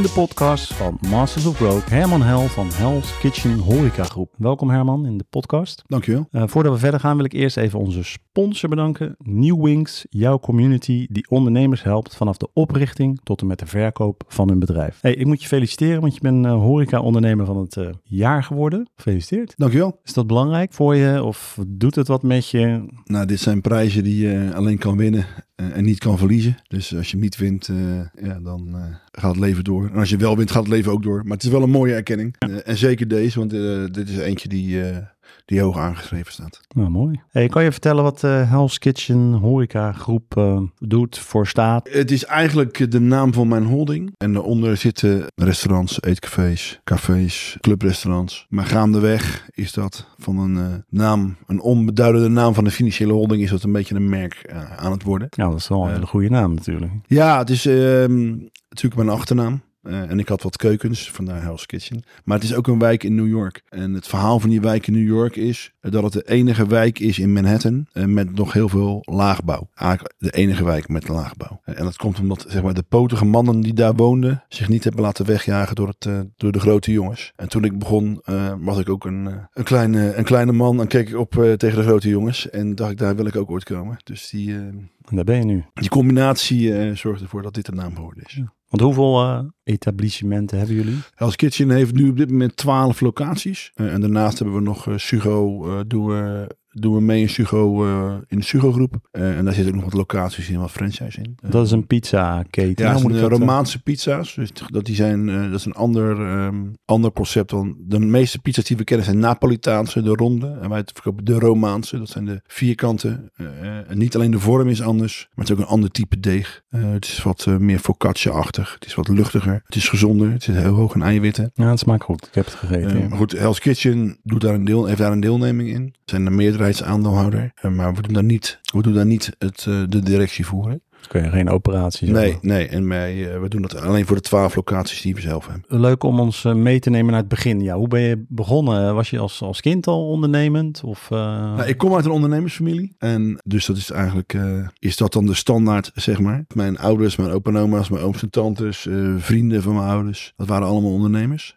in de podcast van Masters of Rogue, Herman Hel van Hell's Kitchen Horeca Groep. Welkom Herman in de podcast. Dankjewel. Uh, voordat we verder gaan wil ik eerst even onze sponsor bedanken. New Wings, jouw community die ondernemers helpt vanaf de oprichting tot en met de verkoop van hun bedrijf. Hey, ik moet je feliciteren, want je bent uh, horeca-ondernemer van het uh, jaar geworden. Gefeliciteerd. Dankjewel. Is dat belangrijk voor je of doet het wat met je? Nou, dit zijn prijzen die je alleen kan winnen en niet kan verliezen. Dus als je niet wint, ja, dan gaat het leven door. En als je wel wint, gaat het leven ook door. Maar het is wel een mooie erkenning. En zeker deze, want dit is eentje die die hoog aangeschreven staat. Nou, mooi. Hey, kan je vertellen wat uh, Hell's Kitchen horeca groep uh, doet, voor staat? Het is eigenlijk de naam van mijn holding. En daaronder zitten restaurants, eetcafés, cafés, clubrestaurants. Maar gaandeweg is dat van een uh, naam, een onbeduidende naam van de financiële holding, is dat een beetje een merk aan het worden. Ja, dat is wel een hele goede naam natuurlijk. Ja, het is ehm, natuurlijk mijn achternaam. Uh, en ik had wat keukens, vandaar Hell's Kitchen. Maar het is ook een wijk in New York. En het verhaal van die wijk in New York is dat het de enige wijk is in Manhattan uh, met nog heel veel laagbouw. Eigenlijk de enige wijk met laagbouw. Uh, en dat komt omdat zeg maar, de potige mannen die daar woonden zich niet hebben laten wegjagen door, het, door de grote jongens. En toen ik begon was ik ook een, een, kleine, een kleine man en keek ik op tegen de grote jongens. En dacht ik, daar wil ik ook ooit komen. Dus die... en daar ben je nu. Die combinatie zorgde ervoor dat dit de naam geworden is. Ja. Want hoeveel uh, etablissementen hebben jullie? Hell's Kitchen heeft nu op dit moment 12 locaties. Uh, en daarnaast hebben we nog uh, Sugo, doen we doen we mee in, Sugo, uh, in de Sugo groep. Uh, en daar zitten ook nog wat locaties in, wat franchise in. Dat is een pizza keten. Ja, nou, dat Romaanse pizza's. Dus dat, die zijn, dat is een ander, um, ander concept dan de meeste pizza's die we kennen zijn Napolitaanse, de ronde. En wij verkopen de Romaanse, dat zijn de vierkanten. en niet alleen de vorm is anders, maar het is ook een ander type deeg. het is wat meer focaccia-achtig. Het is wat luchtiger. Het is gezonder. Het zit heel hoog in eiwitten. Ja, het smaakt goed. Ik heb het gegeten. Ja. Goed, Hell's Kitchen doet daar een deel, heeft daar een deelneming in. Zijn meerdere meerderheidsaandeelhouder. Maar we doen daar niet, we doen daar niet het, de directie voeren. Kun je geen operaties Nee, nee. En wij, uh, we doen dat alleen voor de twaalf locaties die we zelf hebben. Leuk om ons uh, mee te nemen naar het begin. Ja, hoe ben je begonnen? Was je als, als kind al ondernemend? Of, uh... nou, ik kom uit een ondernemersfamilie. En dus dat is eigenlijk, is dat dan de standaard, zeg maar. Mijn ouders, mijn opa en oma's, mijn ooms en tantes, vrienden van mijn ouders. Dat waren allemaal ondernemers.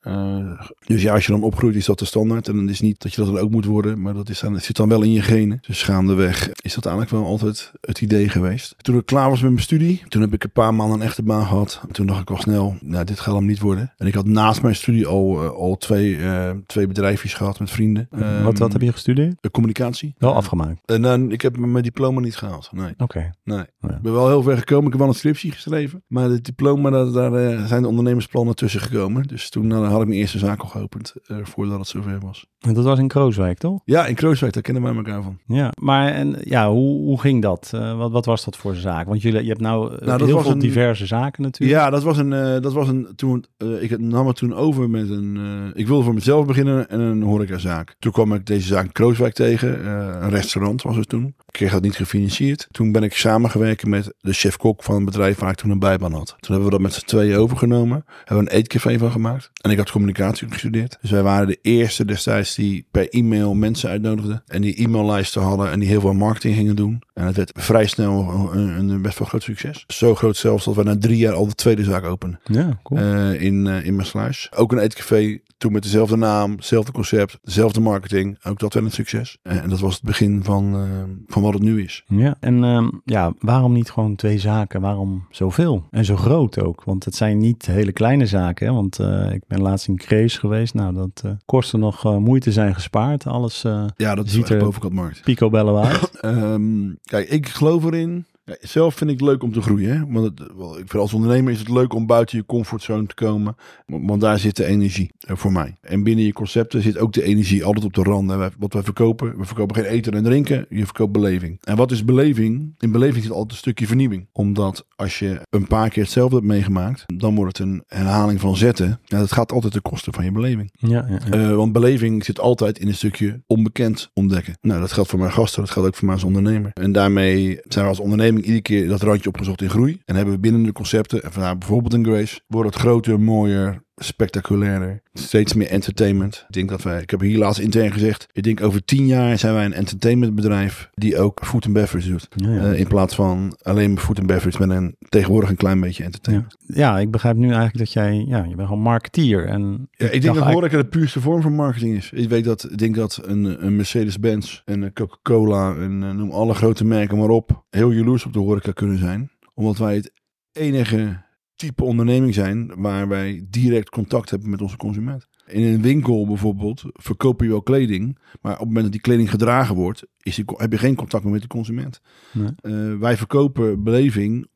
dus ja, als je dan opgroeit is dat de standaard. En dan is niet dat je dat dan ook moet worden. Maar dat, is dan, het zit dan wel in je genen. Dus gaandeweg is dat eigenlijk wel altijd het idee geweest. Toen ik klaar was met mijn studie. Toen heb ik een paar maanden een echte baan gehad. Toen dacht ik al snel, nou dit gaat hem niet worden. En ik had naast mijn studie al, uh, al twee, uh, twee bedrijfjes gehad met vrienden. Um, wat, wat heb je gestudeerd? De communicatie. Wel afgemaakt? En dan, ik heb mijn diploma niet gehaald. Nee. Oké. Okay. Nee. Oh, ja. Ik ben wel heel ver gekomen. Ik heb wel een scriptie geschreven. Maar het diploma, daar, daar uh, zijn de ondernemersplannen tussen gekomen. Dus toen had ik mijn eerste zaak al geopend. voordat het zover was. En dat was in Krooswijk, toch? Ja, in Krooswijk. Daar kennen wij elkaar van. Ja, maar en, ja, hoe, hoe ging dat? wat, wat was dat voor zaak? Want jullie, je hebt nou, nou dat heel veel een, diverse zaken natuurlijk. Ja, dat was een, uh, dat was een toen, uh, ik nam het toen over met een, uh, ik wilde voor mezelf beginnen en een horecazaak. Toen kwam ik deze zaak in Krooswijk tegen, een restaurant was het toen. Ik kreeg dat niet gefinancierd. Toen ben ik samengewerkt met de chef-kok van een bedrijf waar ik toen een bijbaan had. Toen hebben we dat met z'n tweeën overgenomen. Hebben we een eetcafé van gemaakt. En ik had communicatie gestudeerd. Dus wij waren de eerste destijds die per e-mail mensen uitnodigden. En die e-maillijsten hadden en die heel veel marketing gingen doen. En het werd vrij snel een, een best wel groot succes. Zo groot zelfs dat we na drie jaar al de tweede zaak openen. Ja, cool. Uh, in, uh, in Maasluis. Ook een eetcafé toen met dezelfde naam, hetzelfde concept, dezelfde marketing. Ook dat werd een succes. En dat was het begin van, uh, van wat het nu is. Ja, en uh, ja, waarom niet gewoon twee zaken? Waarom zoveel? En zo groot ook? Want het zijn niet hele kleine zaken. Hè? Want ik ben laatst in Crees geweest. Nou, dat kostte nog moeite zijn gespaard. Alles ja, dat ziet er bovenkant markt. Picobello uit. um, kijk, ik geloof erin ja, zelf vind ik het leuk om te groeien. Hè? Want het, wel, ik vind als ondernemer is het leuk om buiten je comfortzone te komen. Want daar zit de energie uh, voor mij. En binnen je concepten zit ook de energie altijd op de rand. Hè? Wat wij verkopen, we verkopen geen eten en drinken. Je verkoopt beleving. En wat is beleving? In beleving zit altijd een stukje vernieuwing. Omdat als je een paar keer hetzelfde hebt meegemaakt, dan wordt het een herhaling van zetten. Ja, dat gaat altijd ten koste van je beleving. Ja, ja, ja. Uh, want beleving zit altijd in een stukje onbekend ontdekken. Nou, dat geldt voor mijn gasten, dat geldt ook voor mij als ondernemer. En daarmee zijn we als ondernemer iedere keer dat randje opgezocht in groei. En hebben we binnen de concepten, en vandaar bijvoorbeeld in Grace, wordt het groter, mooier, spectaculairder. Steeds meer entertainment. Ik denk dat wij, ik heb hier laatst intern gezegd, ik denk over tien jaar zijn wij een entertainmentbedrijf die ook food and beverage doet. Ja, ja. Eh, in plaats van alleen food and beverage met een tegenwoordig een klein beetje entertainment. ja, ik begrijp nu eigenlijk dat jij, ja, je bent gewoon marketeer. En Ja, ik denk dat eigenlijk- horeca de puurste vorm van marketing is. Ik weet dat, ik denk dat een, een Mercedes-Benz en een Coca-Cola en eh, noem alle grote merken maar op, heel jaloers op de horeca kunnen zijn. Omdat wij het enige type onderneming zijn waar wij direct contact hebben met onze consument. In een winkel bijvoorbeeld verkoop je wel kleding, maar op het moment dat die kleding gedragen wordt, is die, heb je geen contact meer met de consument. Nee. Eh, wij verkopen beleving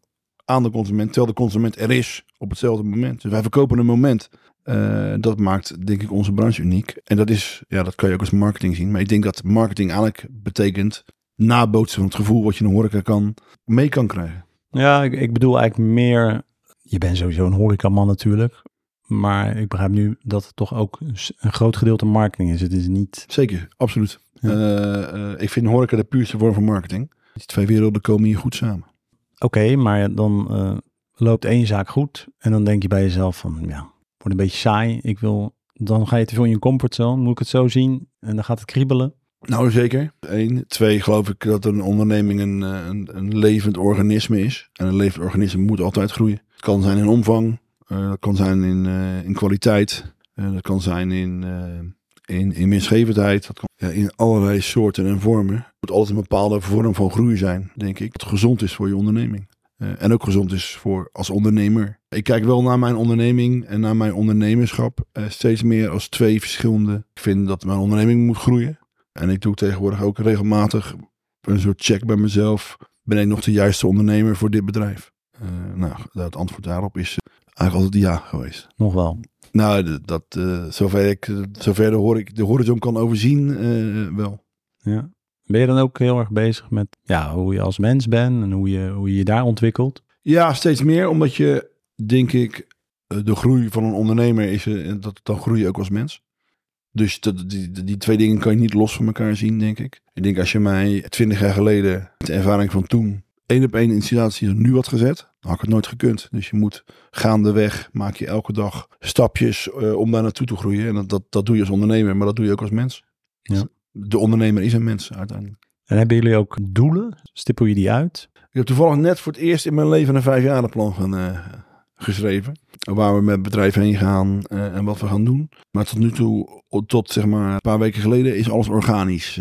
aan de consument, terwijl de consument er is op hetzelfde moment. Dus wij verkopen een moment. Eh, dat maakt, denk ik, onze branche uniek. En dat is, ja, dat kan je ook als marketing zien. Maar ik denk dat marketing eigenlijk betekent nabootsen van het gevoel wat je in een horeca kan, mee kan krijgen. Ja, ik, ik bedoel eigenlijk meer, je bent sowieso een horecaman natuurlijk. Maar ik begrijp nu dat het toch ook een groot gedeelte marketing is. Het is niet, Zeker, absoluut. Ja. Eh, eh, ik vind horeca de puurste vorm van marketing. Die twee werelden komen hier goed samen. oké, maar dan eh, loopt één zaak goed. En dan denk je bij jezelf van, ja, wordt een beetje saai. Ik wil, dan ga je te veel in je comfortzone. Moet ik het zo zien? En dan gaat het kriebelen. Nou, zeker. Eén. Twee, geloof ik dat een onderneming een, een, een levend organisme is. En een levend organisme moet altijd groeien. Het kan zijn in omvang, eh, dat kan zijn in, eh, in kwaliteit, eh, dat kan zijn in, in, in winstgevendheid, dat kan in allerlei soorten en vormen. Het moet altijd een bepaalde vorm van groei zijn, denk ik. Dat gezond is voor je onderneming. En ook gezond is voor als ondernemer. Ik kijk wel naar mijn onderneming en naar mijn ondernemerschap steeds meer als twee verschillende. Ik vind dat mijn onderneming moet groeien. En ik doe tegenwoordig ook regelmatig een soort check bij mezelf. Ben ik nog de juiste ondernemer voor dit bedrijf? Eh, nou, het antwoord daarop is eh, eigenlijk altijd ja geweest. Nog wel. Nou, dat, eh, zover, ik, zover de, hoor ik de horizon kan overzien, wel. Ja. Ben je dan ook heel erg bezig met ja, hoe je als mens bent en hoe je hoe je, je daar ontwikkelt? Ja, steeds meer, omdat je, denk ik, de groei van een ondernemer is, dat, dan groei je ook als mens. Dus dat, die, die twee dingen kan je niet los van elkaar zien, denk ik. Ik denk als je mij twintig jaar geleden, de ervaring van toen, één op één in de situatie nu had gezet, dan had ik het nooit gekund. Dus je moet gaandeweg, maak je elke dag stapjes eh, om daar naartoe te groeien. En dat, dat, dat doe je als ondernemer, maar dat doe je ook als mens. Ja. De ondernemer is een mens uiteindelijk. En hebben jullie ook doelen? Stippel je die uit? Ik heb toevallig net voor het eerst in mijn leven een vijfjarenplan gaan, eh, geschreven. Waar we met bedrijf heen gaan eh, en wat we gaan doen. Maar tot nu toe, tot zeg maar een paar weken geleden, is alles organisch,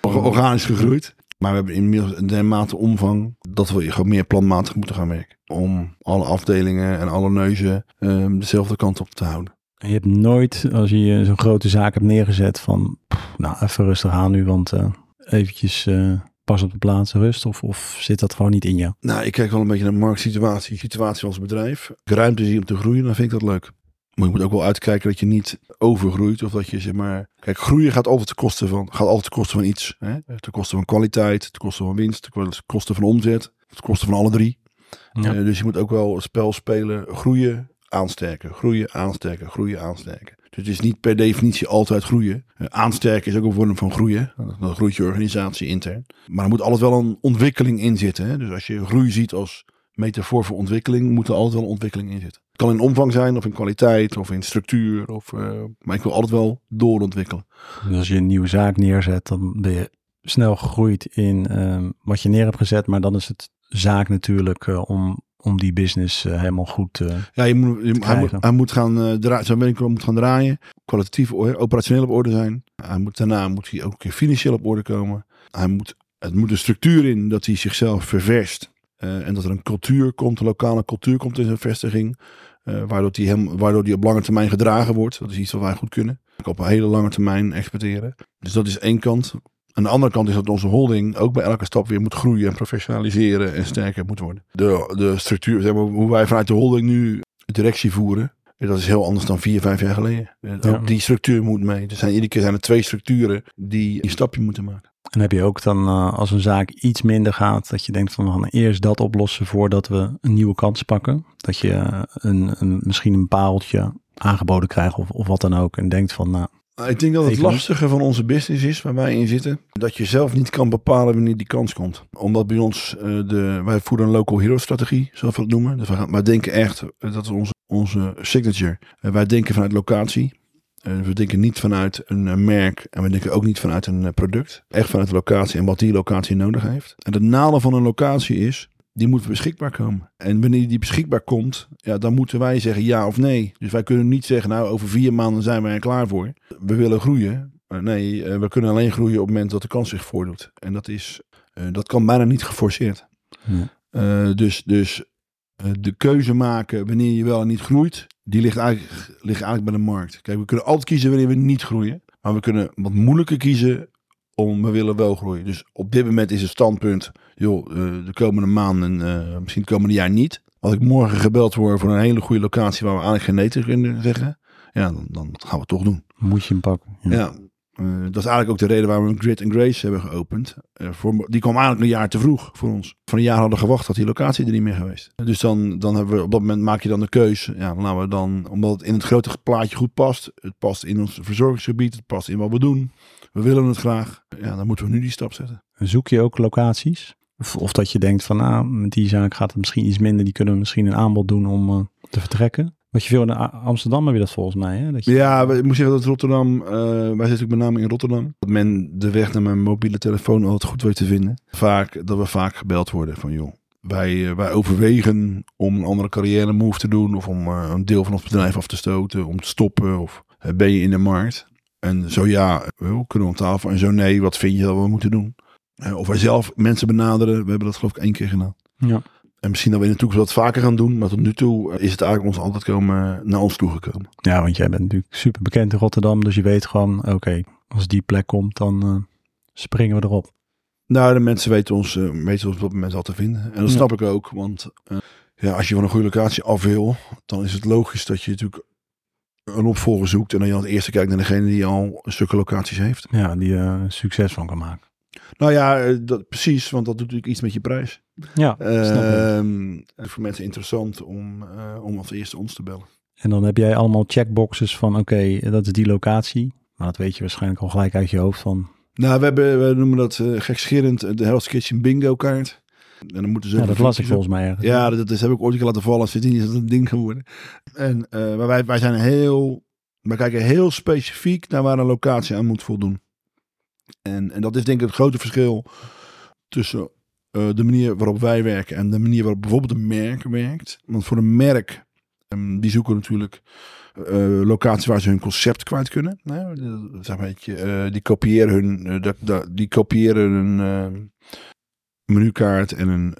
orga- organisch gegroeid. Maar we hebben inmiddels een dermate omvang dat we gewoon meer planmatig moeten gaan werken. Om alle afdelingen en alle neuzen eh, dezelfde kant op te houden. En je hebt nooit, als je zo'n grote zaak hebt neergezet, van pff, nou even rustig aan nu, want eh, eventjes eh, pas op de plaats rust. Of, of zit dat gewoon niet in jou? Nou, ik kijk wel een beetje naar de marktsituatie, situatie van ons bedrijf. Als ik ruimte zie om te groeien, dan vind ik dat leuk. Maar je moet ook wel uitkijken dat je niet overgroeit. Of dat je zeg maar. Kijk, groeien gaat altijd ten koste van, gaat altijd ten koste van iets. Hè? Ten koste van kwaliteit, ten koste van winst, ten koste van omzet, ten koste van alle drie. Ja. Eh, dus je moet ook wel het spel spelen. Groeien, aansterken. Groeien, aansterken. Groeien, aansterken. Dus het is niet per definitie altijd groeien. Eh, aansterken is ook een vorm van groeien. Dan dan groeit je organisatie intern. Maar er moet altijd wel een ontwikkeling in zitten. Hè? Dus als je groei ziet als metafoor voor ontwikkeling, moet er altijd wel een ontwikkeling in zitten. Het kan in omvang zijn, of in kwaliteit, of in structuur. Of, eh, maar ik wil altijd wel doorontwikkelen. Dus als je een nieuwe zaak neerzet, dan ben je snel gegroeid in ehm, wat je neer hebt gezet. Maar dan is het zaak natuurlijk eh, om, om die business eh, helemaal goed eh Ja, je moet, je- hij, moet, krijgen. hij moet gaan draaien. Zijn winkel moet gaan draaien. Kwalitatief, operationeel op orde zijn. Hij moet, daarna moet hij ook een keer financieel op orde komen. Hij moet, het moet een structuur in dat hij zichzelf ververst. Eh, en dat er een cultuur komt, een lokale cultuur komt in zijn vestiging. eh, waardoor, die hem, waardoor die op lange termijn gedragen wordt. Dat is iets wat wij goed kunnen. Op een hele lange termijn exporteren. Dus dat is één kant. Aan de andere kant is dat onze holding ook bij elke stap weer moet groeien en professionaliseren en sterker moet worden. De, de structuur, zeg maar, hoe wij vanuit de holding nu directie voeren, dat is heel anders dan vier, vijf jaar geleden. Ja. Die structuur moet mee. Er zijn, iedere keer zijn er twee structuren die een stapje moeten maken. En heb je ook dan, eh, als een zaak iets minder gaat, dat je denkt van we gaan eerst dat oplossen voordat we een nieuwe kans pakken. Dat je eh, een, een, misschien een pareltje aangeboden krijgt of, of wat dan ook. En denkt van nou, Nou, Ik denk dat het lastige van onze business is, waar wij in zitten, dat je zelf niet kan bepalen wanneer die kans komt. Omdat bij ons, eh, de, wij voeren een local hero strategie, zoals we het noemen. Dus wij, gaan, wij denken echt, dat is onze onze signature. Wij denken vanuit locatie. We denken niet vanuit een eh, merk en we denken ook niet vanuit een eh, product. Echt vanuit de locatie en wat die locatie nodig heeft. En het nadeel van een locatie is, die moet beschikbaar komen. En wanneer die beschikbaar komt, ja, dan moeten wij zeggen ja of nee. Dus wij kunnen niet zeggen, nou over vier maanden zijn wij er klaar voor. We willen groeien. Nee, eh, we kunnen alleen groeien op het moment dat de kans zich voordoet. En dat, is, dat kan bijna niet geforceerd. Ja. Dus dus de keuze maken wanneer je wel en niet groeit, die ligt eigenlijk, ligt eigenlijk bij de markt. Kijk, we kunnen altijd kiezen wanneer we niet groeien. Maar we kunnen wat moeilijker kiezen om we willen wel groeien. Dus op dit moment is het standpunt, joh, eh, de komende maanden, eh, misschien het komende jaar niet. Als ik morgen gebeld word voor een hele goede locatie waar we eigenlijk geen nee kunnen zeggen, ja, dan, dan gaan we het toch doen. Moet je hem pakken. Ja. Ja. Eh, dat is eigenlijk ook de reden waarom we Grid and Grace hebben geopend. Eh, voor, die kwam eigenlijk een jaar te vroeg voor ons. Van een jaar hadden gewacht, had die locatie er niet meer geweest. Dus dan, dan hebben we op dat moment maak je dan de keus. Ja, laten we dan, omdat het in het grote plaatje goed past. Het past in ons verzorgingsgebied. Het past in wat we doen. We willen het graag. Ja, dan moeten we nu die stap zetten. Zoek je ook locaties? Of, of dat je denkt van, nou, met die zaak gaat het misschien iets minder. Die kunnen we misschien een aanbod doen om eh, te vertrekken. Wat je veel in Amsterdam heb je dat volgens mij, hè? Dat je, Ja, we- ik moet zeggen dat Rotterdam, eh, wij zitten ook met name in Rotterdam. Dat men de weg naar mijn mobiele telefoon altijd goed weet te vinden. Vaak, dat we vaak gebeld worden van joh. Wij, eh, wij overwegen om een andere carrière move te doen. Of om eh, een deel van ons bedrijf af te stoten. Om te stoppen. Of eh, ben je in de markt? En zo ja, eh, kunnen we op tafel. En zo nee, wat vind je dat we moeten doen? Eh, of wij zelf mensen benaderen. We hebben dat geloof ik één keer gedaan. Ja. En misschien dat we in de toekomst wat vaker gaan doen. Maar tot nu toe eh, is het eigenlijk ons altijd komen, naar ons toegekomen. ja, want jij bent natuurlijk super bekend in Rotterdam. Dus je weet gewoon, oké, als die plek komt, dan eh, springen we erop. Nou, de mensen weten ons, eh, weten ons op dat moment al te vinden. En dat Ja. snap ik ook, want eh, ja, als je van een goede locatie af wil, dan is het logisch dat je natuurlijk een opvolger zoekt. En dan je als eerste kijkt naar degene die al stukken locaties heeft. Ja, die eh, succes van kan maken. Nou ja, eh, dat, precies, want dat doet natuurlijk iets met je prijs. Ja. Ehm, voor mensen interessant om, eh, om als eerste ons te bellen. En dan heb jij allemaal checkboxes van, oké, dat is die locatie. Maar dat weet je waarschijnlijk al gelijk uit je hoofd van, Nou, we, hebben, we noemen dat uh, gekscherend de Hell's Kitchen bingo kaart. En dan moeten ze ja, dat las ik volgens mij ergens. Ja, dat, dat heb ik ooit een keer laten vallen. Sindsdien is dat een ding geworden. En maar wij, wij zijn heel... Wij kijken heel specifiek naar waar een locatie aan moet voldoen. En, en dat is denk ik het grote verschil tussen eh, de manier waarop wij werken en de manier waarop bijvoorbeeld een merk werkt. Want voor een merk, ehm, die zoeken natuurlijk eh, locaties waar ze hun concept kwijt kunnen. De- zeg maar, eh, die kopiëren hun, die kopiëren hun eh, menukaart en een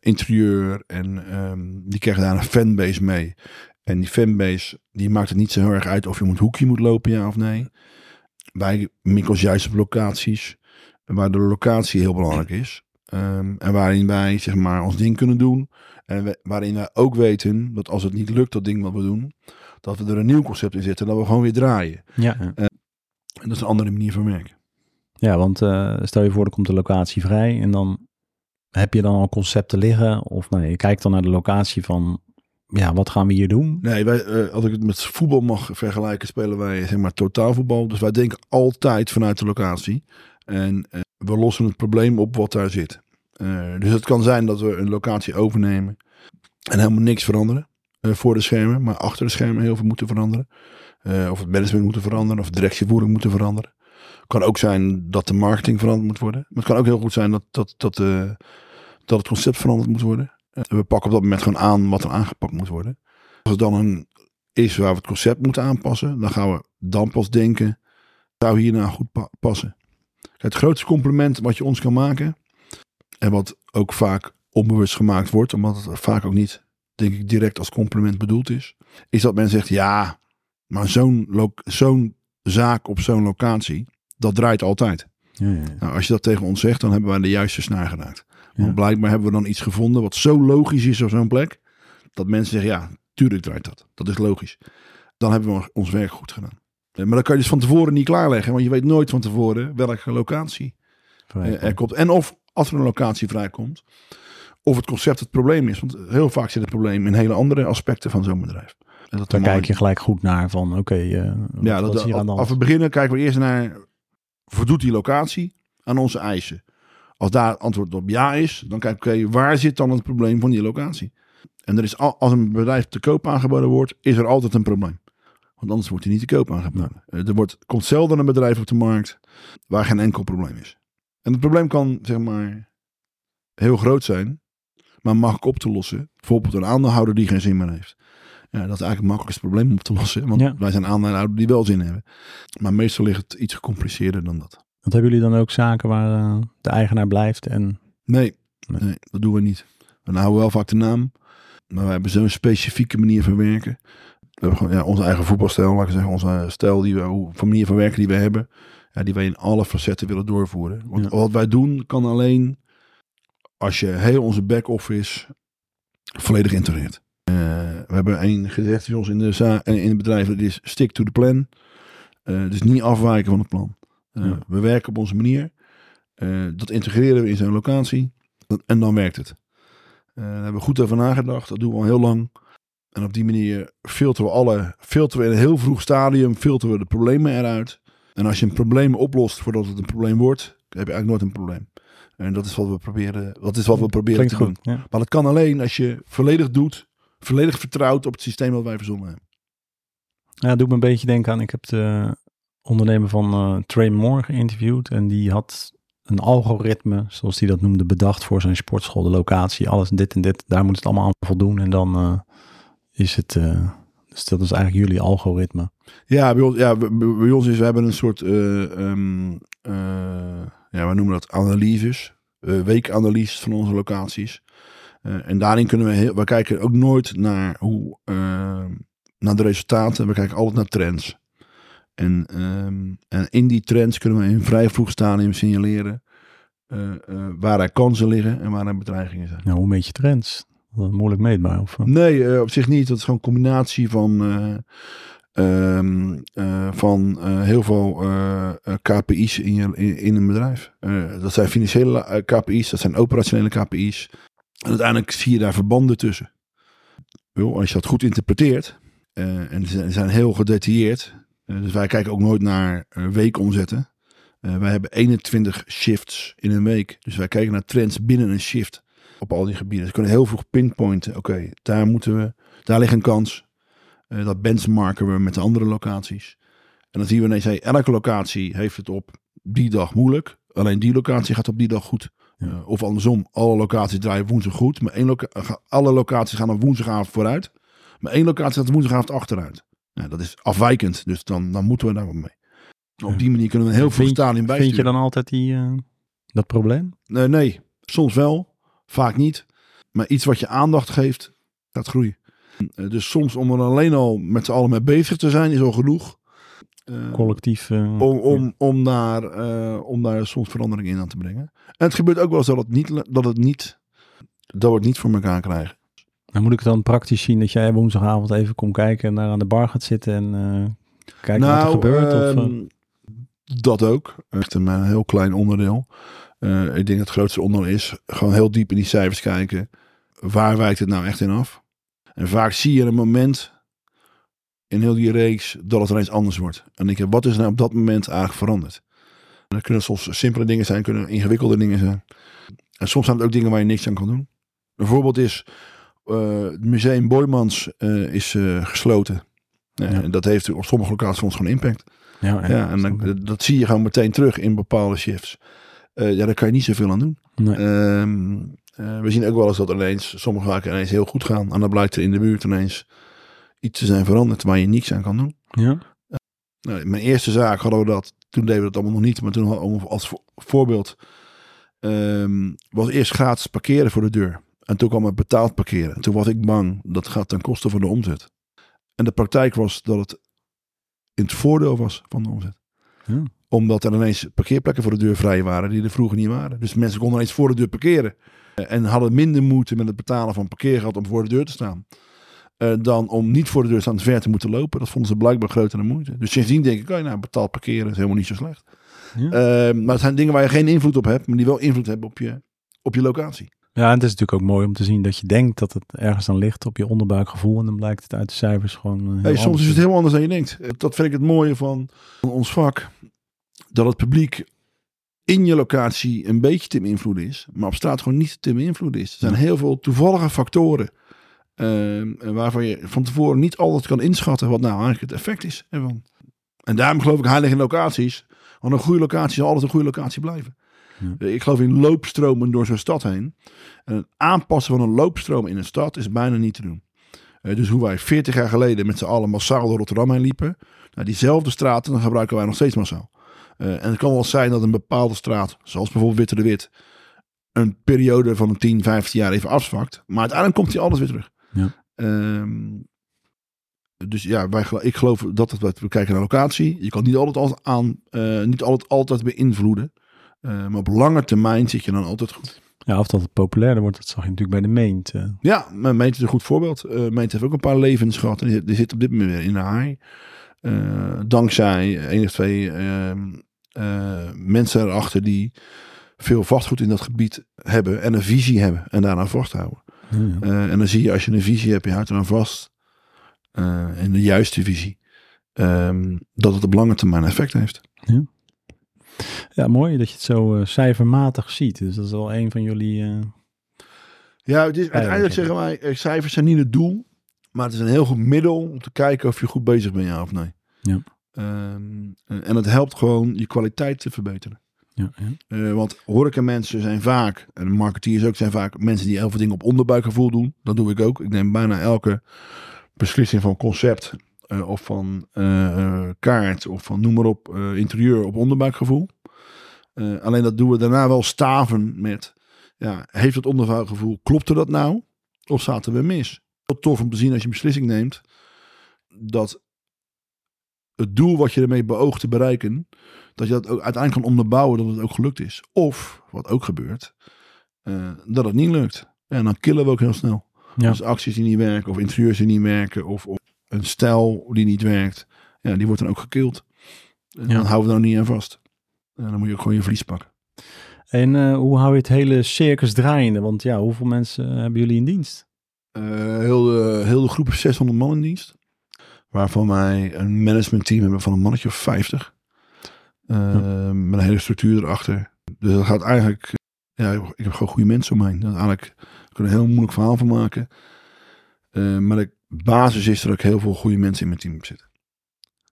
interieur en ehm, die krijgen daar een fanbase mee. En die fanbase, die maakt het niet zo heel erg uit of je moet hoekje moet lopen, ja of nee. Wij mikken ons juist op locaties waar de locatie heel belangrijk is. Ehm, en waarin wij zeg maar ons ding kunnen doen. En we- waarin wij ook weten dat als het niet lukt, dat ding wat we doen, dat we er een nieuw concept in zetten en dat we gewoon weer draaien. Ja, ja. En dat is een andere manier van werken. Ja, want eh, stel je voor, er komt de locatie vrij en dan heb je dan al concepten liggen? Of nee, je kijkt dan naar de locatie van, ja, wat gaan we hier doen? Nee, wij, eh, als ik het met voetbal mag vergelijken, spelen wij zeg maar totaalvoetbal. Dus wij denken altijd vanuit de locatie. En eh, we lossen het probleem op wat daar zit. Eh, dus het kan zijn dat we een locatie overnemen en helemaal niks veranderen voor de schermen. Maar achter de schermen heel veel moeten veranderen. Of het management moeten veranderen, of directievoering moeten veranderen. kan ook zijn dat de marketing veranderd moet worden. Maar het kan ook heel goed zijn dat, dat, dat, dat het concept veranderd moet worden. Eh, we pakken op dat moment gewoon aan wat er aangepakt moet worden. Als het dan een is waar we het concept moeten aanpassen, dan gaan we dan pas denken, zou hier nou goed pa- passen? Het grootste compliment wat je ons kan maken, en wat ook vaak onbewust gemaakt wordt, omdat het vaak ook niet, denk ik, direct als compliment bedoeld is, is dat men zegt, ja, maar zo'n zaak op zo'n locatie, dat draait altijd. Ja, ja, ja. Nou, als je dat tegen ons zegt, dan hebben wij de juiste snaar geraakt. Want blijkbaar hebben we dan iets gevonden wat zo logisch is op zo'n plek, dat mensen zeggen, ja, tuurlijk draait dat. Dat is logisch. Dan hebben we ons werk goed gedaan. Eh, Maar dan kan je dus van tevoren niet klaarleggen, want je weet nooit van tevoren welke locatie eh, er komt. En of als er een locatie vrijkomt, of het concept het probleem is. Want heel vaak zit het probleem in hele andere aspecten van zo'n bedrijf. En dat Daar dan kijk je gelijk goed naar van, oké, eh, wat, ja, wat dat, is hier aan de als we hand? beginnen kijken we eerst naar, voldoet die locatie aan onze eisen? Als daar het antwoord op ja is, dan we, oké, waar zit dan het probleem van die locatie? En er is al, als een bedrijf te koop aangeboden wordt, is er altijd een probleem. Want anders wordt hij niet te koop aangeboden. Eh, Er wordt, komt zelden een bedrijf op de markt waar geen enkel probleem is. En het probleem kan, zeg maar, heel groot zijn, maar makkelijk op te lossen. Bijvoorbeeld een aandeelhouder die geen zin meer heeft. Ja, dat is eigenlijk het makkelijkste probleem om op te lossen. Want Ja. wij zijn aandeelhouder die wel zin hebben. Maar meestal ligt het iets gecompliceerder dan dat. Want hebben jullie dan ook zaken waar eh, de eigenaar blijft en Nee, Nee. nee. dat doen we niet. We houden wel vaak de naam. Maar wij hebben zo'n specifieke manier van werken. We hebben gewoon ja, onze eigen voetbalstijl, laat ik zeggen. Onze stijl, die we, hoe- van manier van werken die we hebben. Ja, die wij in alle facetten willen doorvoeren. Want Ja. wat wij doen kan alleen als je heel onze back-office volledig integreert. Eh, we hebben één gezegd bij ons in de, za- eh, in het bedrijf. Dat is stick to the plan. Dus niet afwijken van het plan. Eh, Ja. We werken op onze manier. Eh, dat integreren we in zo'n locatie. En dan werkt het. Eh, daar hebben we goed over nagedacht. Dat doen we al heel lang. En op die manier filteren we alle, filteren we in een heel vroeg stadium, filteren we de problemen eruit. En als je een probleem oplost voordat het een probleem wordt, heb je eigenlijk nooit een probleem. En dat is wat we proberen, dat is wat we proberen klinkt te doen. Ja. Maar dat kan alleen als je volledig doet, volledig vertrouwt op het systeem dat wij verzonnen hebben. Ja, doet me een beetje denken aan, ik heb de ondernemer van eh Trey Moore geïnterviewd en die had een algoritme, zoals hij dat noemde, bedacht voor zijn sportschool, de locatie, alles dit en dit, daar moet het allemaal aan voldoen en dan eh, is het, eh, dus dat is eigenlijk jullie algoritme. Ja, bij ons, ja, bij, ons is, we hebben een soort, eh, ehm, eh, ja, we noemen dat analyses, weekanalyses van onze locaties. En daarin kunnen we heel, we kijken ook nooit naar hoe, naar de resultaten, we kijken altijd naar trends. En, ehm, en in die trends kunnen we in vrij vroeg stadium signaleren eh, eh, waar er kansen liggen en waar er bedreigingen zijn. Nou, hoe meet je trends? Dat is moeilijk meetbaar. Of, eh? Nee, op zich niet. Dat is gewoon een combinatie van, eh, ehm, eh, van heel veel KPI's in, je, in, in een bedrijf. Dat zijn financiële KPI's, dat zijn operationele KPI's. En uiteindelijk zie je daar verbanden tussen. Als je dat goed interpreteert, en ze zijn heel gedetailleerd. Eh, dus wij kijken ook nooit naar eh, weekomzetten. Eh, wij hebben 21 shifts in een week. Dus wij kijken naar trends binnen een shift op al die gebieden. Dus we kunnen heel vroeg pinpointen. Oké, daar moeten we, daar ligt een kans. Eh, dat benchmarken we met de andere locaties. En dan zien we ineens, hey, elke locatie heeft het op die dag moeilijk. Alleen die locatie gaat op die dag goed. Of andersom, alle locaties draaien woensdag goed. Maar één loca alle locaties gaan op woensdagavond vooruit. Maar één locatie gaat woensdagavond achteruit. Nou, dat is afwijkend, dus dan, dan moeten we daar wat mee. Op die manier kunnen we een heel veel stadium bijsturen. Vind je dan altijd die, eh, dat probleem? Nee, nee, soms wel, vaak niet. Maar iets wat je aandacht geeft, gaat groeien. Eh, Dus soms om er alleen al met z'n allen mee bezig te zijn, is al genoeg. Eh, Collectief? eh, om, om, om, daar, eh, om daar soms verandering in aan te brengen. En het gebeurt ook wel eens dat het niet, dat het niet, dat we het niet voor elkaar krijgen. Nou moet ik het dan praktisch zien dat jij woensdagavond even komt kijken en daar aan de bar gaat zitten en eh kijken wat er gebeurt? of, eh, ehm, dat ook. Echt een eh, heel klein onderdeel. Eh, ik denk dat het grootste onderdeel is gewoon heel diep in die cijfers kijken. Waar wijkt het nou echt in af? En vaak zie je een moment in heel die reeks dat het ineens anders wordt. En ik heb wat is nou op dat moment eigenlijk veranderd? En dat kunnen soms simpele dingen zijn, kunnen ingewikkelde dingen zijn. En soms zijn het ook dingen waar je niks aan kan doen. Een voorbeeld is, eh, het museum Boymans eh, is eh, gesloten. Eh, Ja. En dat heeft op sommige locaties gewoon impact. ja, Ja, en dan, dat zie je gewoon meteen terug in bepaalde shifts. Eh, ja, daar kan je niet zoveel aan doen. Nee. Ehm, eh, we zien ook wel eens dat ineens sommige zaken ineens heel goed gaan. En dan blijkt er in de buurt ineens iets te zijn veranderd waar je niks aan kan doen. ja? Nou, mijn eerste zaak hadden we dat. Toen deden we dat allemaal nog niet. Maar toen hadden we als vo- voorbeeld. ehm, was eerst gratis parkeren voor de deur. En toen kwam het betaald parkeren. En toen was ik bang dat gaat ten koste van de omzet. En de praktijk was dat het in het voordeel was van de omzet. Ja. Omdat er ineens parkeerplekken voor de deur vrij waren die er vroeger niet waren. Dus mensen konden ineens voor de deur parkeren. Eh, En hadden minder moeite met het betalen van parkeergeld om voor de deur te staan. eh, dan om niet voor de deur staan ver te moeten lopen. Dat vonden ze blijkbaar grotere moeite. Dus sindsdien denk ik, oh, nou, betaald parkeren is helemaal niet zo slecht. Ja. Eh, maar het zijn dingen waar je geen invloed op hebt, maar die wel invloed hebben op je, op je locatie. Ja, en het is natuurlijk ook mooi om te zien dat je denkt dat het ergens aan ligt op je onderbuikgevoel. En dan blijkt het uit de cijfers gewoon. eh, Hey, soms is het heel anders dan je denkt. Eh, Dat vind ik het mooie van ons vak. Dat het publiek in je locatie een beetje te beïnvloeden is. Maar op straat gewoon niet te beïnvloeden is. Er zijn heel veel toevallige factoren. Ehm, waarvan je van tevoren niet altijd kan inschatten wat nou eigenlijk het effect is ervan. En daarom geloof ik heilig in locaties. Want een goede locatie zal altijd een goede locatie blijven. Ja. Ik geloof in loopstromen door zo'n stad heen. En het aanpassen van een loopstroom in een stad is bijna niet te doen. Eh, dus hoe wij 40 jaar geleden met z'n allen massaal door Rotterdam heen liepen. Nou, diezelfde straten dan gebruiken wij nog steeds massaal. Eh, en het kan wel zijn dat een bepaalde straat, zoals bijvoorbeeld Witte de Wit, een periode van een 10, 15 jaar even afzwakt. Maar uiteindelijk komt hij alles weer terug. Ja. Ehm, dus ja, wij, ik geloof dat het, we kijken naar locatie. Je kan niet altijd, aan, eh, niet altijd, altijd beïnvloeden. Eh, maar op lange termijn zit je dan altijd goed. Ja, of dat het populairder wordt, dat zag je natuurlijk bij de Meent. eh. Ja, maar Meent is een goed voorbeeld. Eh Meent heeft ook een paar levens gehad. En die, die zit op dit moment weer in de haai. Dankzij één of twee ehm, eh, mensen erachter die veel vastgoed in dat gebied hebben. En een visie hebben en daaraan vasthouden. Ja, ja. En dan zie je als je een visie hebt, je houdt eraan vast. en de juiste visie. ehm, dat het op lange termijn effect heeft. Ja, mooi dat je het zo eh, cijfermatig ziet. Dus dat is wel een van jullie... eh, Ja, het is, uiteindelijk zeggen wij, eh, cijfers zijn niet het doel. Maar het is een heel goed middel om te kijken of je goed bezig bent, ja of nee. Ja. Ehm, en het helpt gewoon je kwaliteit te verbeteren. ja, ja. Eh, want horeca-mensen zijn vaak, en marketeers ook, zijn vaak mensen die heel veel dingen op onderbuikgevoel doen. Dat doe ik ook. Ik neem bijna elke beslissing van concept eh, of van eh, kaart of van noem maar op, eh, interieur op onderbuikgevoel. Alleen dat doen we daarna wel staven met, ja, heeft het onderbuikgevoel, klopte dat nou? Of zaten we mis? Heel tof om te zien als je een beslissing neemt, dat het doel wat je ermee beoogt te bereiken, dat je dat ook uiteindelijk kan onderbouwen dat het ook gelukt is. Of, wat ook gebeurt, dat het niet lukt. En dan killen we ook heel snel. Ja. Als acties die niet werken, of interieurs die niet werken, of, of een stijl die niet werkt, ja, die wordt dan ook gekild. En Ja. dan houden we er niet aan vast. En dan moet je ook gewoon je verlies pakken. En eh, hoe hou je het hele circus draaiende? Want ja, hoeveel mensen eh, hebben jullie in dienst? Eh, heel, de, heel de groep is 600 man in dienst. Waarvan wij een managementteam hebben van een mannetje of 50. Eh, Met een hele structuur erachter. Dus dat gaat eigenlijk... Ja, ik heb gewoon goede mensen om heen. Dat eigenlijk ik kan er een heel moeilijk verhaal van maken. Maar de basis is dat ik heel veel goede mensen in mijn team zitten.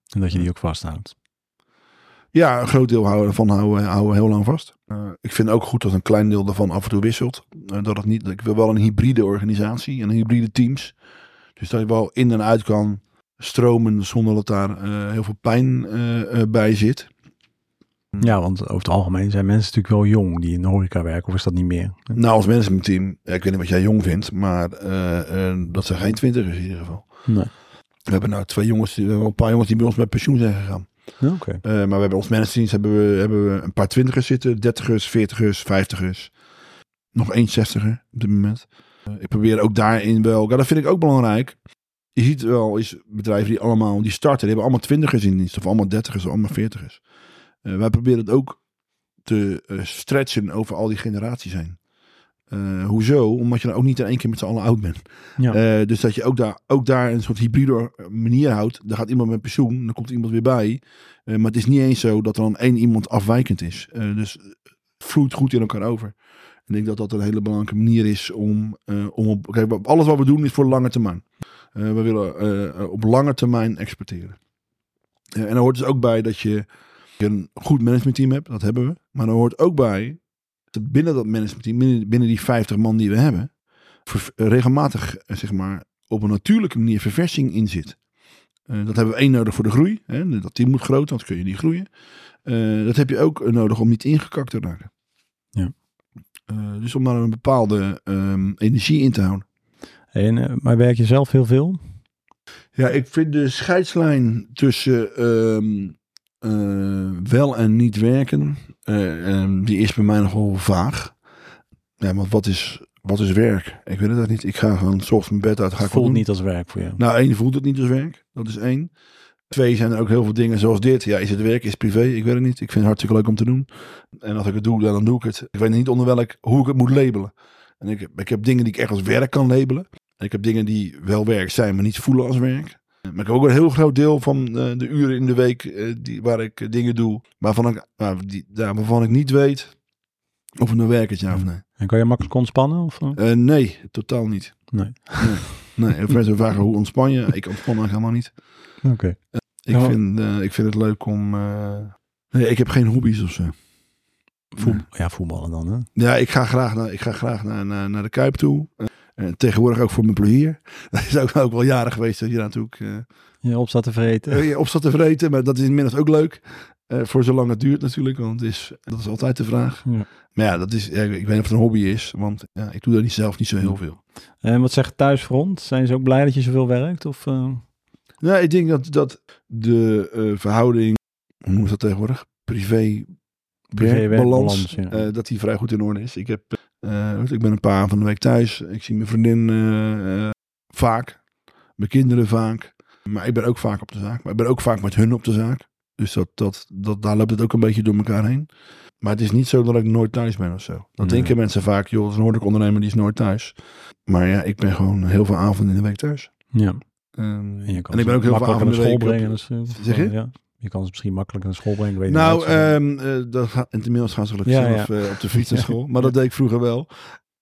En dat je die ook vasthoudt. Ja, een groot deel houden, daarvan houden, houden we heel lang vast. Eh, ik vind ook goed dat een klein deel daarvan af en toe wisselt. Eh, dat het niet, ik wil wel een hybride organisatie en hybride teams. Dus dat je wel in en uit kan stromen zonder dat daar eh, heel veel pijn bij zit. Ja, want over het algemeen zijn mensen natuurlijk wel jong die in de horeca werken. Of is dat niet meer? Nou, als managementteam, ja, ik weet niet wat jij jong vindt, maar eh, eh, dat zijn geen twintigers in ieder geval. Nee. We hebben nou twee jongens, die- we hebben een paar jongens die bij ons met pensioen zijn gegaan. Ja, Oké. Eh, maar we hebben ons managementteams hebben we, hebben we een paar twintigers zitten, dertigers, veertigers, vijftigers. Nog één zestiger op dit moment. Ik probeer ook daarin wel, ja, dat vind ik ook belangrijk. Je ziet wel is bedrijven die allemaal, die starten, die hebben allemaal twintigers in dienst. Of allemaal dertigers, of allemaal veertigers. Eh, wij proberen het ook te eh, stretchen over al die generaties heen. Eh, hoezo? Omdat je dan ook niet in één keer met z'n allen oud bent. Ja. Dus dat je ook daar, ook daar een soort hybride manier houdt. Daar gaat iemand met pensioen, dan komt iemand weer bij. Maar het is niet eens zo dat er dan één iemand afwijkend is. Dus het vloeit goed in elkaar over. Ik denk dat dat een hele belangrijke manier is om, om op... Kijk, alles wat we doen is voor lange termijn. We willen op lange termijn exporteren. En er hoort dus ook bij dat je een goed managementteam hebt. Dat hebben we. Maar er hoort ook bij dat binnen dat managementteam, binnen, binnen die 50 man die we hebben, ver- regelmatig eh, zeg maar, op een natuurlijke manier verversing in zit. Eh, dat hebben we één nodig voor de groei. Hè? Dat team moet groot, want kun je niet groeien. Eh, dat heb je ook nodig om niet ingekakt te raken. Ja. Dus om daar een bepaalde ehm, energie in te houden. En, maar werk je zelf heel veel? Ja, ik vind de scheidslijn tussen ehm, eh, wel en niet werken, eh, ehm, die is bij mij nogal vaag. Ja, want wat is, wat is werk? Ik weet het niet. Ik ga gewoon 's ochtends mijn bed uit. Ga Het voelt niet als werk voor jou. Nou, één voelt het niet als werk. Dat is één. Twee zijn er ook heel veel dingen zoals dit. Ja, is het werk, is het privé? Ik weet het niet. Ik vind het hartstikke leuk om te doen. En als ik het doe, dan, doe ik het. Ik weet niet onder welk, hoe ik het moet labelen. En ik, heb- ik heb dingen die ik echt als werk kan labelen. En ik heb dingen die wel werk zijn, maar niet voelen als werk. Maar ik heb ook een heel groot deel van eh, de uren in de week eh, die, waar ik eh, dingen doe. Waarvan ik, waar, die, waarvan ik niet weet of het nou werk is, ja of nee. En kan je makkelijk ontspannen? Of? eh? Eh, nee, totaal niet. Nee. Nee, mensen vragen hoe ontspan je? Ik ontspan helemaal niet. Oké. Ik, vind, eh, ik vind het leuk om... eh, Nee, ik heb geen hobby's of zo. Voet-. Ja, voetballen dan, hè? Ja, ik ga graag naar, ik ga graag naar, naar, naar de Kuip toe. Eh, en tegenwoordig ook voor mijn plezier. Dat is ook, ook wel jaren geweest dat je daar natuurlijk eh, Je op staat te vreten. eh, je op zat te vreten. Maar dat is inmiddels ook leuk. Eh, voor zolang het duurt natuurlijk. Want het is, dat is altijd de vraag. Ja. Maar ja, dat is, ja, ik weet niet of het een hobby is. Want ja, ik doe daar niet zelf niet zo heel veel. En wat zegt thuisfront? Zijn ze ook blij dat je zoveel werkt? Of, eh, Nou, ik denk dat, dat de eh, verhouding, hoe noemen dat tegenwoordig? Privé, Privé-werkbalans, werkbalans, ja. eh, dat die vrij goed in orde is. Ik, heb, eh, ik ben een paar avonden van de week thuis. Ik zie mijn vriendin eh, eh, vaak, mijn kinderen vaak. Maar ik ben ook vaak op de zaak. Maar ik ben ook vaak met hun op de zaak. Dus dat, dat, dat, daar loopt het ook een beetje door elkaar heen. Maar het is niet zo dat ik nooit thuis ben of zo. Dat Nee. denken mensen vaak, joh, dat is een ondernemer, die is nooit thuis. Maar ja, ik ben gewoon heel veel avonden in de week thuis. ja. Ehm, En, ik ben ook heel naar in de school week. op- brengen. Dus, Zeg je? Ja. Je kan ze misschien makkelijk naar school brengen. Weet niet Nou, ze- ehm eh, dat gaat, inmiddels gaan ze gelukkig Ja, zelf eh, op de fiets naar school. Maar dat deed ik vroeger wel.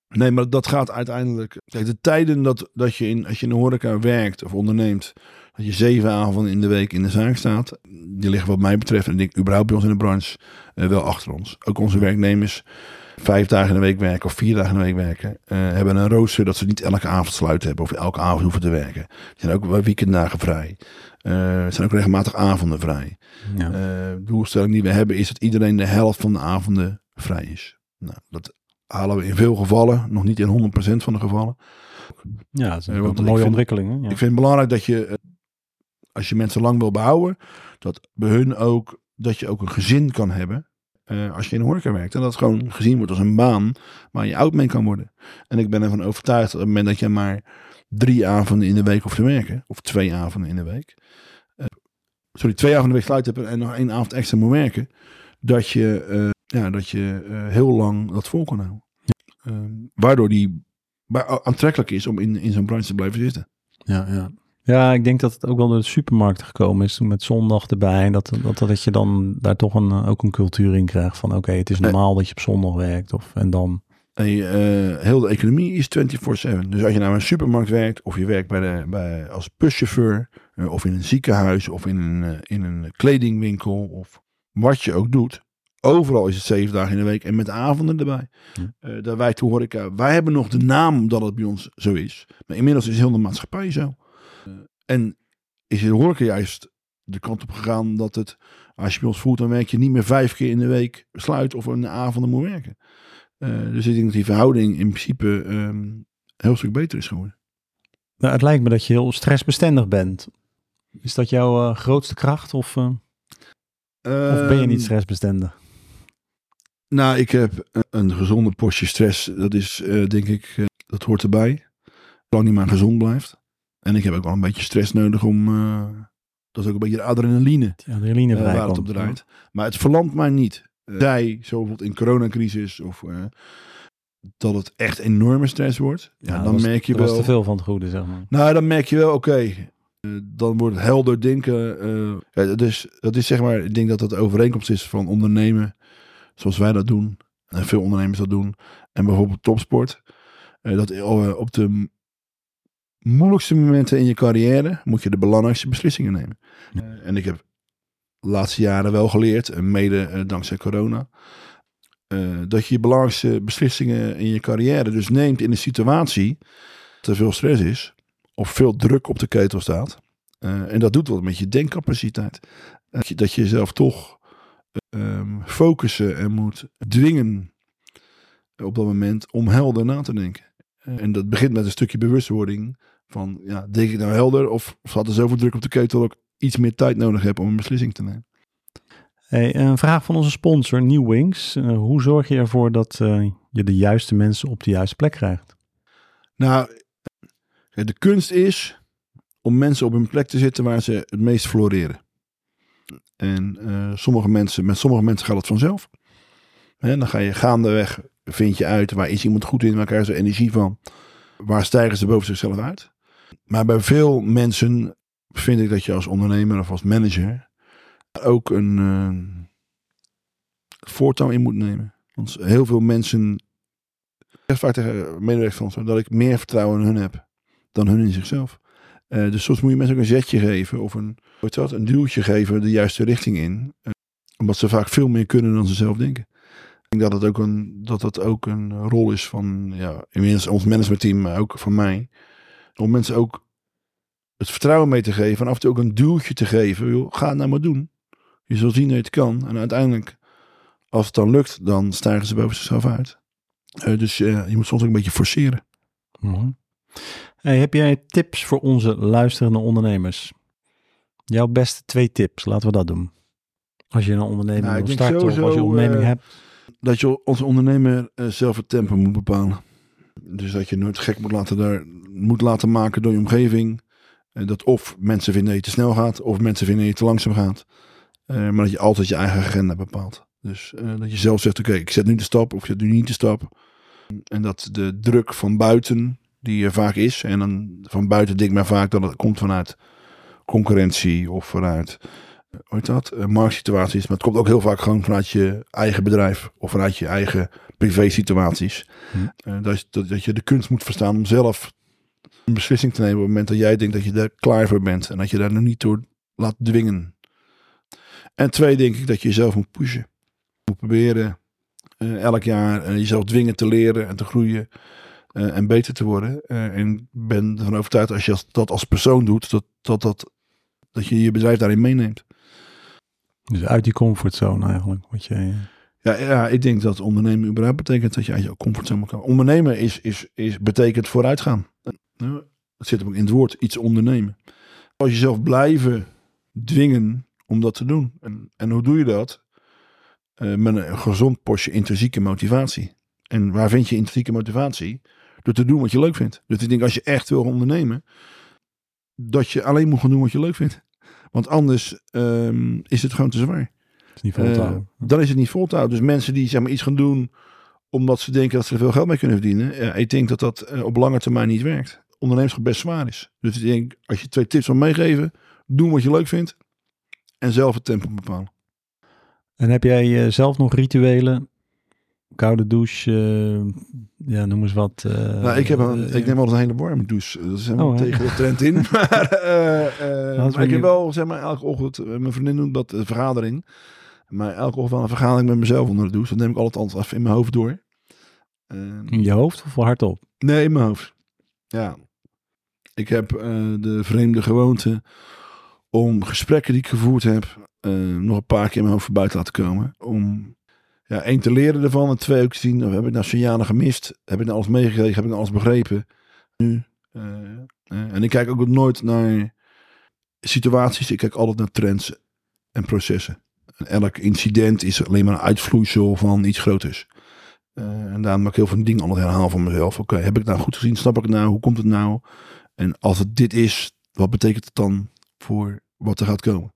Nee, maar dat gaat uiteindelijk... Kijk, de tijden dat, dat je in, als je in de horeca werkt of onderneemt... dat je zeven avonden in de week in de zaak staat... die liggen wat mij betreft, en ik denk überhaupt bij ons in de branche... eh, wel achter ons. Ook onze werknemers vijf dagen in de week werken of vier dagen in de week werken... eh, hebben een rooster dat ze niet elke avond sluiten hebben... of elke avond hoeven te werken. Er zijn ook weekenddagen vrij. Er zijn ook regelmatig avonden vrij. ja. De doelstelling die we hebben is dat iedereen de helft van de avonden vrij is. Nou, dat halen we in veel gevallen, nog niet in 100% van de gevallen. ja, dat is een mooie vind- ontwikkeling. Hè? Ja. Ik vind het belangrijk dat je, als je mensen lang wil behouden, dat bij hun ook, dat je ook een gezin kan hebben. Eh, als je in de horeca werkt. En dat het gewoon gezien wordt als een baan waar je oud mee kan worden. En ik ben ervan overtuigd dat op het moment dat je maar drie avonden in de week hoeft te werken. Of twee avonden in de week. eh, sorry, twee avonden in de week sluit hebt en nog één avond extra moet werken. Dat je, eh, ja, dat je heel lang dat vol kan houden. Ehm, waardoor die aantrekkelijk is om in, in zo'n branche te blijven zitten. Ja, ja. Ja, ik denk dat het ook wel door de supermarkten gekomen is. Toen met zondag erbij. En dat, dat, dat je dan daar toch een, ook een cultuur in krijgt. Van oké, het is normaal dat je op zondag werkt. Of, en dan... Eh, heel de economie is 24-7. Dus als je naar een supermarkt werkt, of je werkt bij de, bij, als buschauffeur, eh, of in een ziekenhuis, of in een, eh, in een kledingwinkel, of wat je ook doet. Overal is het zeven dagen in de week en met avonden erbij. Ja. Daar wij toe horeca. Wij hebben nog de naam dat het bij ons zo is. Maar inmiddels is heel de maatschappij zo. En is de horeca juist de kant op gegaan dat het, als je bij ons voelt, dan werk je niet meer vijf keer in de week sluit of de avonden moet werken. Eh, dus ik denk dat die verhouding in principe een heel stuk beter is geworden. Nou, het lijkt me dat je heel stressbestendig bent. Is dat jouw eh, grootste kracht? Of, eh, of ben je niet Ehm, stressbestendig? Nou, ik heb een- een gezonde portie stress. Dat is denk ik, dat hoort erbij. Zolang die maar gezond blijft. En ik heb ook wel een beetje stress nodig om, eh, dat is ook een beetje de adrenaline de adrenaline eh, waar het vrijkomt. op draait. Maar het verlamt mij niet. Zij, zo bijvoorbeeld in coronacrisis of dat het echt enorme stress wordt. Ja, dat dan was- merk je dat wel. was te veel van het goede, zeg maar. Nou, dan merk je wel, oké, dan wordt het helder denken. ja, dus dat is zeg maar, ik denk dat dat de overeenkomst is van ondernemen zoals wij dat doen. En veel ondernemers dat doen. En bijvoorbeeld topsport. Dat op de moeilijkste momenten in je carrière moet je de belangrijkste beslissingen nemen. Ja. Eh, en ik heb de laatste jaren wel geleerd, en mede eh, dankzij corona, eh, dat je je belangrijkste beslissingen in je carrière dus neemt in een situatie te veel stress is of veel druk op de ketel staat. En dat doet wat met je denkcapaciteit. Dat je- dat je jezelf toch ehm, focussen en moet dwingen op dat moment om helder na te denken. En dat begint met een stukje bewustwording van, ja, denk ik nou helder of staat er zoveel druk op de ketel dat ik iets meer tijd nodig heb om een beslissing te nemen? Hey, een vraag van onze sponsor, New Wings. Eh, hoe zorg je ervoor dat eh, je de juiste mensen op de juiste plek krijgt? Nou, eh, de kunst is om mensen op hun plek te zetten waar ze het meest floreren. En sommige mensen, met sommige mensen gaat het vanzelf. Hè, dan ga je gaandeweg, vind je uit waar is iemand goed in, waar krijgen ze energie van. Waar stijgen ze boven zichzelf uit. Maar bij veel mensen vind ik dat je als ondernemer of als manager ook een eh, voortouw in moet nemen. Want heel veel mensen ik zeg vaak tegen medewerkers van dat ik meer vertrouwen in hun heb dan hun in zichzelf. Eh, dus soms moet je mensen ook een zetje geven of een, wat dat, een duwtje geven de juiste richting in. Eh, omdat ze vaak veel meer kunnen dan ze zelf denken. Ik denk dat het ook een, dat het ook een rol is van ja, inmiddels ons managementteam, maar ook van mij. Om mensen ook het vertrouwen mee te geven en af en toe ook een duwtje te geven. Joh, ga het nou maar doen. Je zult zien dat je het kan. En uiteindelijk, als het dan lukt, dan stijgen ze boven zichzelf uit. Eh, dus eh, je moet soms ook een beetje forceren. Mooi. Hey, heb jij tips voor onze luisterende ondernemers? Jouw beste twee tips, laten we dat doen. Als je een onderneming Nou, wil starten of als je een onderneming eh, hebt. Dat je als ondernemer zelf het tempo moet bepalen. Dus dat je nooit gek moet laten, moet laten maken door je omgeving. Eh, dat of mensen vinden dat je te snel gaat, of mensen vinden dat je te langzaam gaat. Eh, maar dat je altijd je eigen agenda bepaalt. Dus eh, dat je zelf zegt, oké, ik zet nu de stap of ik zet nu niet de stap. En dat de druk van buiten, die er vaak is. En dan van buiten denk ik maar vaak dat het komt vanuit concurrentie of vanuit, hoe dat, marktsituaties. Maar het komt ook heel vaak gewoon vanuit je eigen bedrijf of vanuit je eigen privé situaties. Hm. Eh, dat, je- dat, dat je de kunst moet verstaan om zelf een beslissing te nemen op het moment dat jij denkt dat je daar klaar voor bent. En dat je daar nog niet door laat dwingen. En twee, denk ik dat je jezelf moet pushen. Moet proberen eh, elk jaar eh, jezelf dwingen te leren en te groeien. en beter te worden. En ik ben ervan overtuigd als je dat als persoon doet, dat, dat, dat, dat je je bedrijf daarin meeneemt. Dus uit die comfortzone eigenlijk. Wat je, Ja, ja, ik denk dat ondernemen überhaupt betekent dat je uit je comfortzone kan. Ondernemen is, is, is, betekent vooruitgaan. Dat zit ook in het woord, iets ondernemen. Als jezelf blijven dwingen om dat te doen. En, en hoe doe je dat? Eh, met een gezond postje intrinsieke motivatie. En waar vind je intrinsieke motivatie? Door te doen wat je leuk vindt. Dus ik denk als je echt wil ondernemen, dat je alleen moet gaan doen wat je leuk vindt. Want anders ehm, is het gewoon te zwaar. Is niet vol te Eh, houden. dan is het niet vol te houden. Dus mensen die zeg maar, iets gaan doen omdat ze denken dat ze er veel geld mee kunnen verdienen. Ja, ik denk dat dat eh, op lange termijn niet werkt. Ondernemerschap best zwaar is. Dus ik denk, als je twee tips wil meegeven, doen wat je leuk vindt. En zelf het tempo bepalen. En heb jij eh, zelf nog rituelen? Koude douche, eh, ja, noem eens wat. eh, nou, ik, heb een, eh, ik neem altijd een hele warme douche. Dat is helemaal Oh, tegen de trend in. maar eh, eh, is maar ik heb wel, zeg maar, elke ochtend, eh, mijn vriendin noemt dat vergadering. Maar elke ochtend wel een vergadering met mezelf onder de douche. Dat neem ik altijd altijd even in mijn hoofd door. Eh, In je hoofd of hardop? Nee, in mijn hoofd. Ja. Ik heb eh, de vreemde gewoonte om gesprekken die ik gevoerd heb, eh, nog een paar keer in mijn hoofd voorbij te laten komen. Om ja, één te leren ervan en twee ook te zien, of heb ik nou signalen gemist? Heb ik nou alles meegekregen? Heb ik nou alles begrepen? Nu. eh, en ik kijk ook nooit naar situaties. Ik kijk altijd naar trends en processen. Elk incident is alleen maar een uitvloeisel van iets groters. Eh, en daarom maak ik heel veel dingen altijd herhaal van mezelf. Oké, heb ik het nou goed gezien? Snap ik het nou? Hoe komt het nou? En als het dit is, wat betekent het dan voor wat er gaat komen?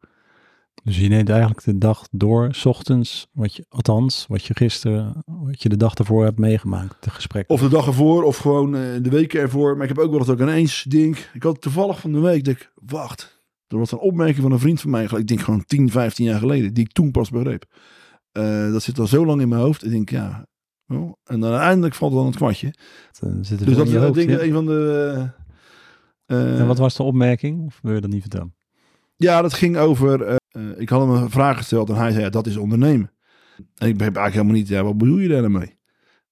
Dus je neemt eigenlijk de dag door, 's ochtends, wat je, althans, wat je gisteren, wat je de dag ervoor hebt meegemaakt, de gesprek. Of de dag ervoor, of gewoon eh, de weken ervoor. Maar ik heb ook wel dat ik ineens denk... Ik had toevallig van de week, denk ik, wacht. Er was een opmerking van een vriend van mij, ik denk gewoon 10, 15 jaar geleden, die ik toen pas begreep. Eh, dat zit al zo lang in mijn hoofd. Ik denk, ja... oh. En dan uiteindelijk valt dan het kwartje. Eh, zit er Dus dat is hoofd, denk een van de... eh, En wat was de opmerking? Of wil je dat niet vertellen? Ja, dat ging over. eh, eh, ik had hem een vraag gesteld en hij zei: ja, dat is ondernemen. En ik begreep eigenlijk helemaal niet, ja, wat bedoel je daar nou mee?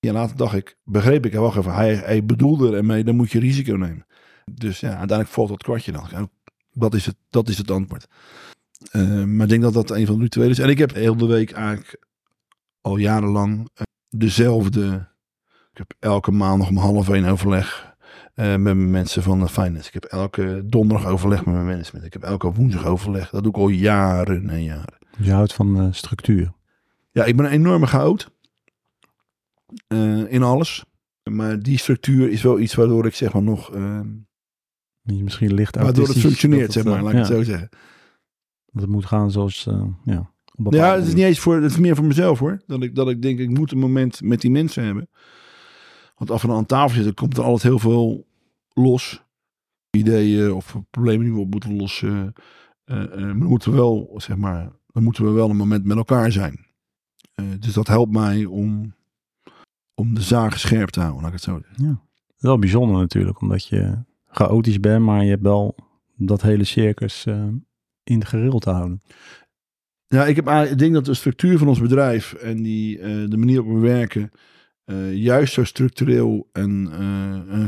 Ja, later dacht ik, begreep ik, wacht even, hij, hij bedoelde ermee, dan moet je risico nemen. Dus ja, uiteindelijk valt dat kwartje dan. Dat is het, dat is het antwoord. Eh, maar ik denk dat dat een van de rituelen is. En ik heb heel de week eigenlijk al jarenlang eh, dezelfde. Ik heb elke maandag om half één overleg eh, met mijn mensen van de finance. Ik heb elke donderdag overleg met mijn management. Ik heb elke woensdag overleg. Dat doe ik al jaren en jaren. Je houdt van structuur. Ja, ik ben een enorme chaot. In alles. Maar die structuur is wel iets waardoor ik zeg maar nog... misschien licht waardoor het functioneert, zeg maar. eh, Laat ik het ja, zo zeggen. Dat het moet gaan zoals, eh, ja. Ja, het is niet eens voor... Het is meer voor mezelf hoor. Dat ik, dat ik denk, ik moet een moment met die mensen hebben. Want als we dan aan tafel zitten, komt er altijd heel veel los. Ideeën of problemen die we op moeten lossen. Maar dan moeten we wel, zeg maar... Dan moeten we wel een moment met elkaar zijn. Dus dat helpt mij om, om de zaken scherp te houden, laat ik het zo zeggen. Wel bijzonder natuurlijk, omdat je chaotisch ben, maar je hebt wel dat hele circus uh, in het geril te houden. Ja, ik, heb, ik denk dat de structuur van ons bedrijf en die, uh, de manier waarop we werken uh, juist zo structureel en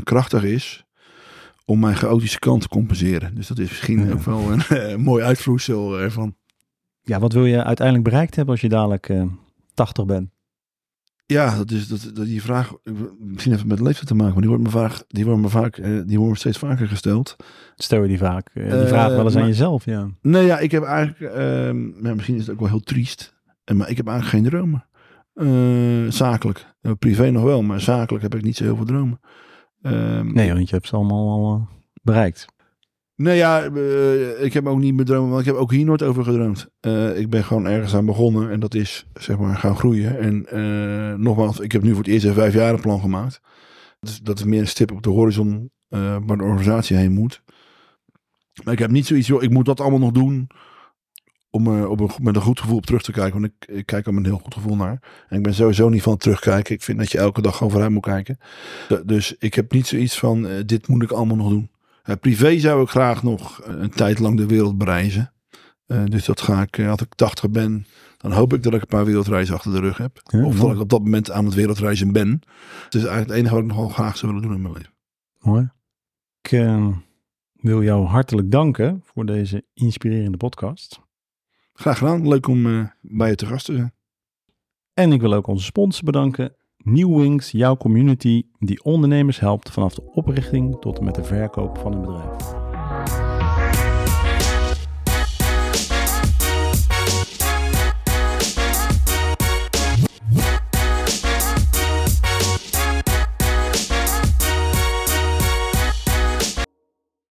krachtig is om mijn chaotische kant te compenseren. Dus dat is misschien ja. ook wel een mooi uitvloeisel ervan. Ja, wat wil je uiteindelijk bereikt hebben als je dadelijk 80 bent? Ja, dat is dat, dat die vraag. Misschien even met leeftijd te maken, maar die wordt me vaak, die wordt me vaak, die wordt me steeds vaker gesteld. Stel je die vaak, die vraag wel eens aan jezelf, ja. Nee, ja, ik heb eigenlijk, uh, ja, misschien is het ook wel heel triest, maar ik heb eigenlijk geen dromen. Uh, zakelijk, privé nog wel, maar zakelijk heb ik niet zo heel veel dromen. Uh, nee, want je hebt ze allemaal al bereikt. Nee, ja, uh, ik heb ook niet dromen, want ik heb ook hier nooit over gedroomd. Uh, ik ben gewoon ergens aan begonnen en dat is, zeg maar, gaan groeien. En uh, nogmaals, ik heb nu voor het eerst een plan gemaakt. Dus dat is meer een stip op de horizon waar de organisatie heen moet. Maar ik heb niet zoiets, joh, ik moet dat allemaal nog doen om op een, met een goed gevoel op terug te kijken. Want ik, ik kijk er met een heel goed gevoel naar. En ik ben sowieso niet van terugkijken. Ik vind dat je elke dag gewoon vooruit moet kijken. Dus ik heb niet zoiets van, dit moet ik allemaal nog doen. Uh, privé zou ik graag nog een tijd lang de wereld bereizen. Uh, dus dat ga ik, als ik 80 ben, dan hoop ik dat ik een paar wereldreizen achter de rug heb. Ja, of dat ik op dat moment aan het wereldreizen ben. Het is eigenlijk het enige wat ik nogal graag zou willen doen in mijn leven. Mooi. Ik uh, wil jou hartelijk danken voor deze inspirerende podcast. Graag gedaan. Leuk om bij je te gast te zijn. En ik wil ook onze sponsor bedanken. New Wings, jouw community die ondernemers helpt vanaf de oprichting tot en met de verkoop van een bedrijf.